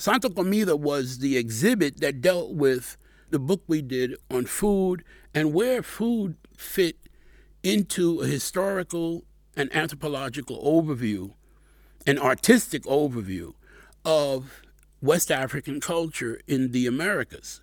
Santa Comida was the exhibit that dealt with the book we did on food and where food fit into a historical and anthropological overview, an artistic overview of West African culture in the Americas.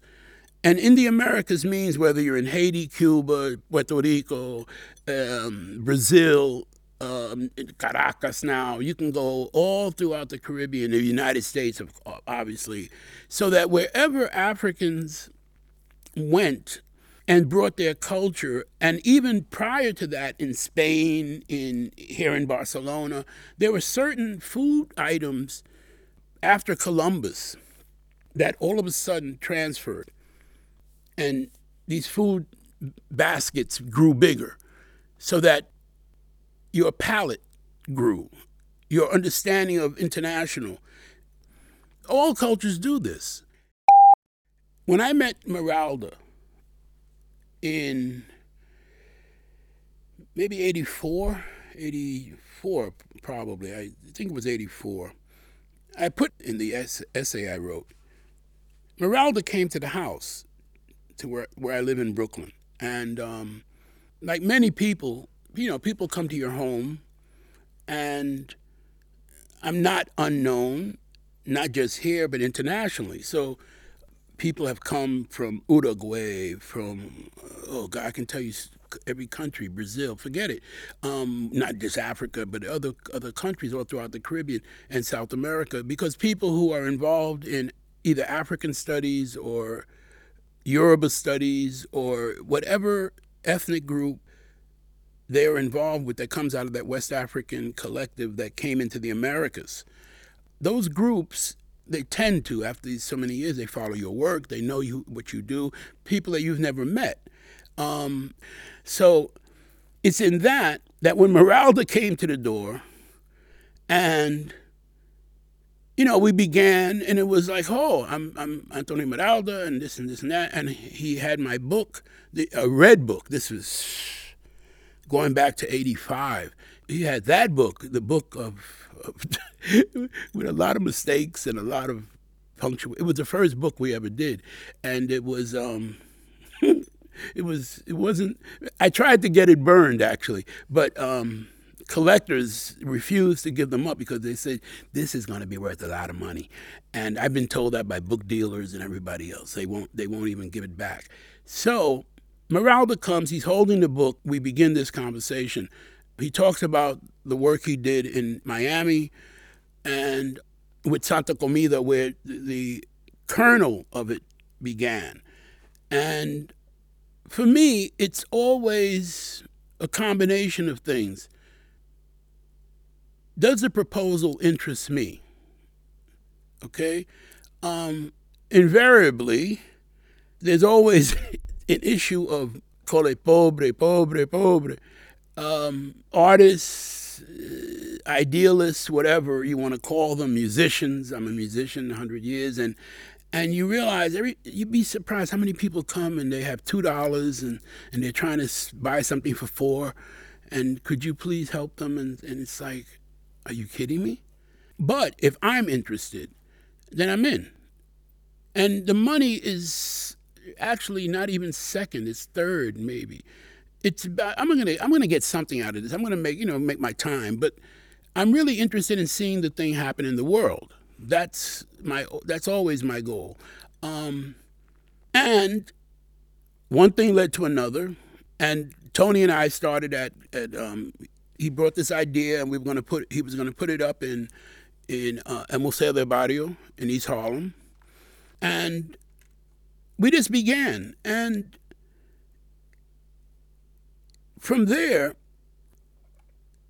And in the Americas means whether you're in Haiti, Cuba, Puerto Rico, um, Brazil, um, Caracas now, you can go all throughout the Caribbean, the United States, obviously, so that wherever Africans went and brought their culture, and even prior to that, in Spain, in here in Barcelona, there were certain food items after Columbus that all of a sudden transferred and these food baskets grew bigger so that your palate grew, your understanding of international. All cultures do this. When I met Miralda in maybe 84, 84 probably, I think it was 84, I put in the essay I wrote, Miralda came to the house to where, where I live in Brooklyn. And um, like many people, you know, people come to your home, and I'm not unknown, not just here, but internationally. So people have come from Uruguay, from, oh God, I can tell you every country, Brazil, forget it. Um, not just Africa, but other other countries all throughout the Caribbean and South America, because people who are involved in either African studies or Yoruba studies or whatever ethnic group they are involved with that comes out of that West African collective that came into the Americas. Those groups, they tend to, after so many years, they follow your work, they know you what you do, people that you've never met. Um, so it's in that that when Miralda came to the door and you know, we began, and it was like, oh, I'm I'm Antonio Miralda, and this and this and that, and he had my book, the a red book. This was going back to '85. He had that book, the book of, of with a lot of mistakes and a lot of punctuation. It was the first book we ever did, and it was. Um, it was it wasn't I tried to get it burned actually, but um, collectors refuse to give them up because they say this is going to be worth a lot of money, and I've been told that by book dealers and everybody else. They won't they won't even give it back. So Miralda comes. He's holding the book. We begin this conversation. He talks about the work he did in Miami, and with Santa Comida, where the kernel of it began. And for me, it's always a combination of things. Does the proposal interest me? Okay. Um, invariably, there's always an issue of call it pobre, pobre, pobre. Um, artists, uh, idealists, whatever you want to call them, musicians. I'm a musician, 100 years, and and you realize every you'd be surprised how many people come and they have two dollars and and they're trying to buy something for four, and could you please help them? And and it's like are you kidding me? But if I'm interested, then I'm in. And the money is actually not even second, it's third maybe. It's about, I'm gonna I'm gonna get something out of this. I'm gonna make you know make my time, but I'm really interested in seeing the thing happen in the world. That's my that's always my goal. Um, and one thing led to another, and Tony and I started at at um, he brought this idea, and we were to put he was to put it up in in uh, El Museo del Barrio in East Harlem, and we just began, and from there,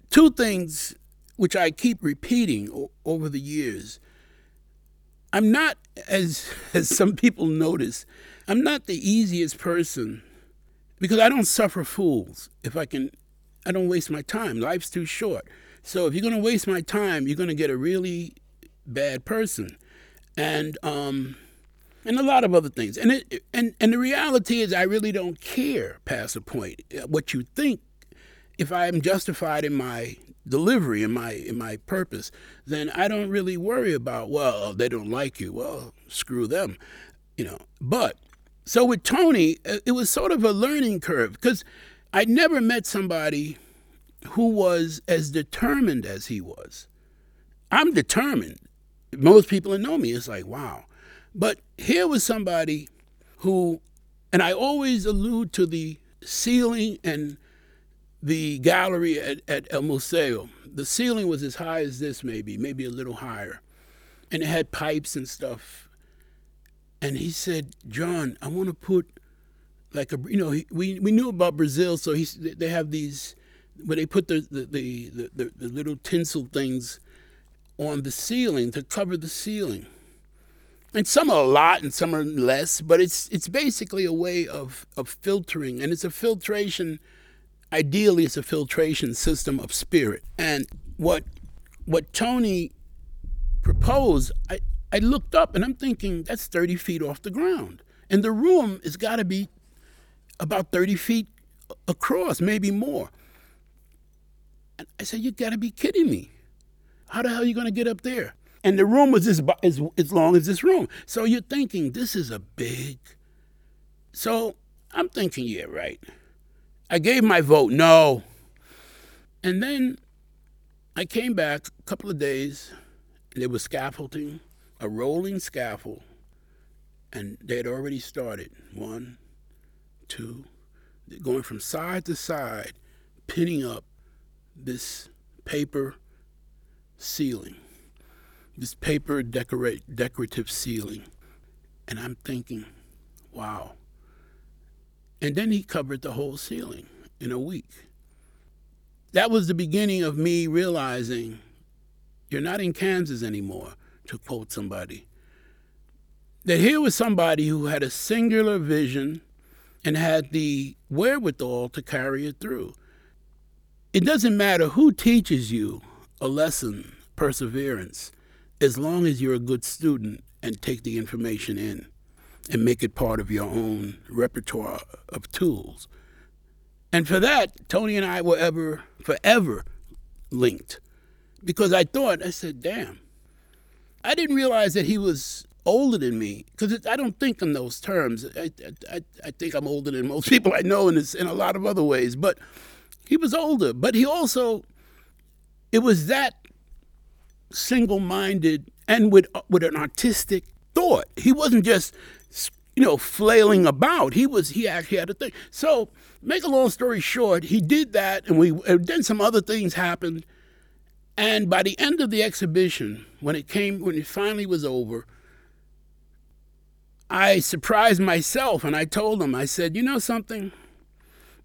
two things which I keep repeating o- over the years. I'm not, as as some people notice, I'm not the easiest person because I don't suffer fools. If I can I don't waste my time. Life's too short. So if you're going to waste my time, you're going to get a really bad person, and um, and a lot of other things. And it and and the reality is, I really don't care past a point what you think. If I am justified in my delivery and my in my purpose, then I don't really worry about well they don't like you. Well, screw them, you know. But so with Tony, it was sort of a learning curve because I never met somebody who was as determined as he was. I'm determined. Most people that know me, it's like wow. But here was somebody who, and I always allude to the ceiling and the gallery at, at El Museo. The ceiling was as high as this, maybe, maybe a little higher. And it had pipes and stuff. And he said, John, I want to put like a, you know, we, we knew about Brazil, so he, they have these, where they put the, the, the, the, the little tinsel things on the ceiling to cover the ceiling and some are a lot and some are less, but it's it's basically a way of of filtering, and it's a filtration. Ideally, it's a filtration system of spirit. And what what Tony proposed, I I looked up and I'm thinking that's 30 feet off the ground, and the room has got to be about 30 feet across, maybe more. And I said, you got to be kidding me! How the hell are you going to get up there? And the room was as, as, as long as this room. So you're thinking, this is a big. So I'm thinking, yeah, right. I gave my vote no. And then I came back a couple of days, and there was scaffolding, a rolling scaffold, and they had already started. One, two, going from side to side, pinning up this paper ceiling this paper decorate, decorative ceiling. And I'm thinking, wow. And then he covered the whole ceiling in a week. That was the beginning of me realizing you're not in Kansas anymore, to quote somebody. That here was somebody who had a singular vision and had the wherewithal to carry it through. It doesn't matter who teaches you a lesson, perseverance as long as you're a good student and take the information in and make it part of your own repertoire of tools. And for that, Tony and I were ever, forever linked. Because I thought, I said, damn, I didn't realize that he was older than me because I don't think in those terms. I, I, I think I'm older than most people I know in, this, in a lot of other ways. But he was older. But he also, it was that single minded and with, uh, with an artistic thought. He wasn't just, you know, flailing about. He was, he actually had a thing. So, make a long story short, he did that, and we, and then some other things happened. And by the end of the exhibition, when it came, when it finally was over, I surprised myself and I told him, I said, you know something?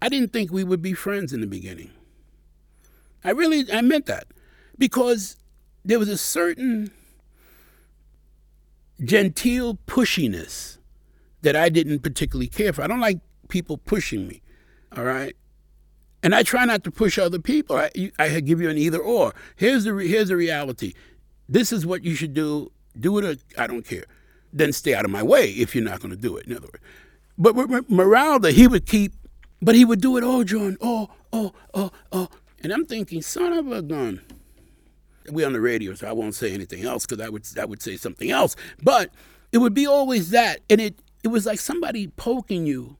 I didn't think we would be friends in the beginning. I really, I meant that. Because there was a certain genteel pushiness that I didn't particularly care for. I don't like people pushing me, all right? And I try not to push other people. I, I give you an either or. Here's the, here's the reality. This is what you should do. Do it or I don't care. Then stay out of my way if you're not going to do it, in other words. But with Miralda, he would keep, but he would do it, oh, John, oh, oh, oh, oh. And I'm thinking, son of a gun we're on the radio, so I won't say anything else because I would I would say something else. But it would be always that, and it it was like somebody poking you.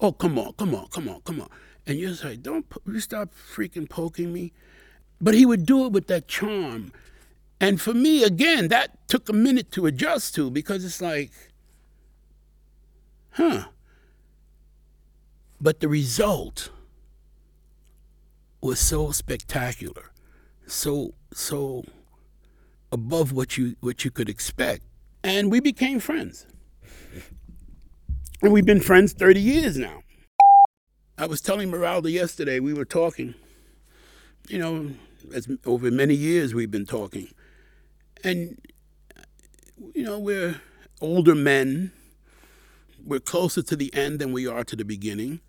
Oh, come on, come on, come on, come on, and you're like, don't you stop freaking poking me. But he would do it with that charm, and for me, again, that took a minute to adjust to because it's like, huh. But the result was so spectacular so so above what you what you could expect. And we became friends. And we've been friends 30 years now. I was telling Miralda yesterday, we were talking, you know, as over many years we've been talking. And, you know, we're older men. We're closer to the end than we are to the beginning.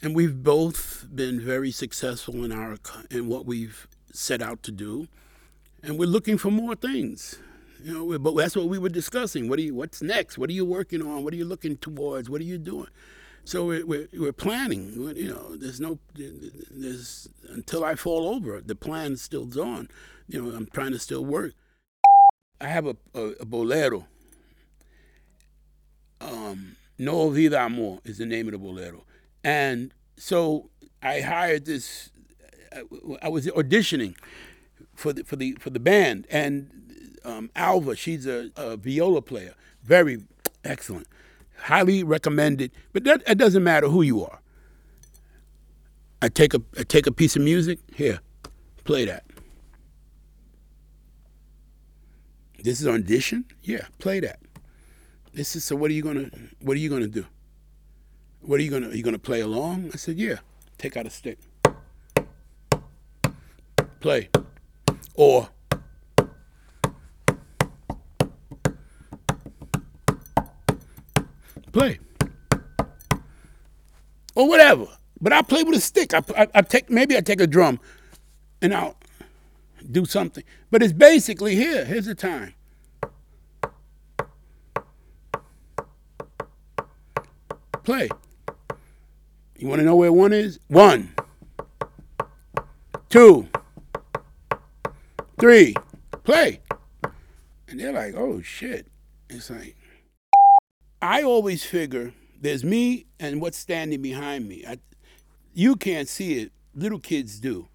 And we've both been very successful in our in what we've set out to do, and we're looking for more things. You know, but that's what we were discussing. What are you? What's next? What are you working on? What are you looking towards? What are you doing? So we're, we're, we're planning. You know, there's no, there's until I fall over, the plan's still on. You know, I'm trying to still work. I have a, a, a bolero. Um, no Vida Amor is the name of the bolero. And so I hired this, I was auditioning for the, for the, for the band. And um, Alva, she's a, a viola player, very excellent highly recommended. But that it doesn't matter who you are. I take a I take a piece of music here, play that. This is audition. Yeah, play that. This is so. What are you gonna What are you gonna do? What are you gonna Are you gonna play along? I said, yeah. Take out a stick. Play. Or play or whatever. But I play with a stick. I, I, I, take maybe I take a drum, and I'll do something. But it's basically here. Here's the time. Play. You want to know where one is? One, two, three. Play. And they're like, oh shit. It's like I always figure there's me and what's standing behind me. I, you can't see it. Little kids do.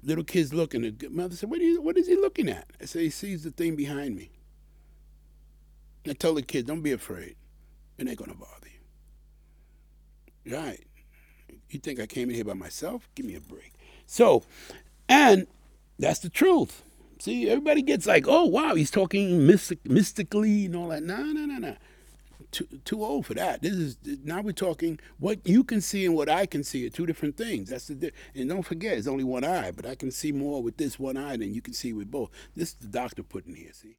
Little kids looking at mother said, what, you, what is he looking at? I say, he sees the thing behind me. I tell the kids, don't be afraid. It ain't to bother you. Right. You think I came in here by myself? Give me a break. So, and that's the truth. See, everybody gets like, oh, wow, he's talking mystic, mystically and all that. No, no, no, no too, too old for that. This is now we're talking what you can see and what I can see are two different things. That's the and don't forget it's only one eye, but I can see more with this one eye than you can see with both. This is the doctor putting here. See.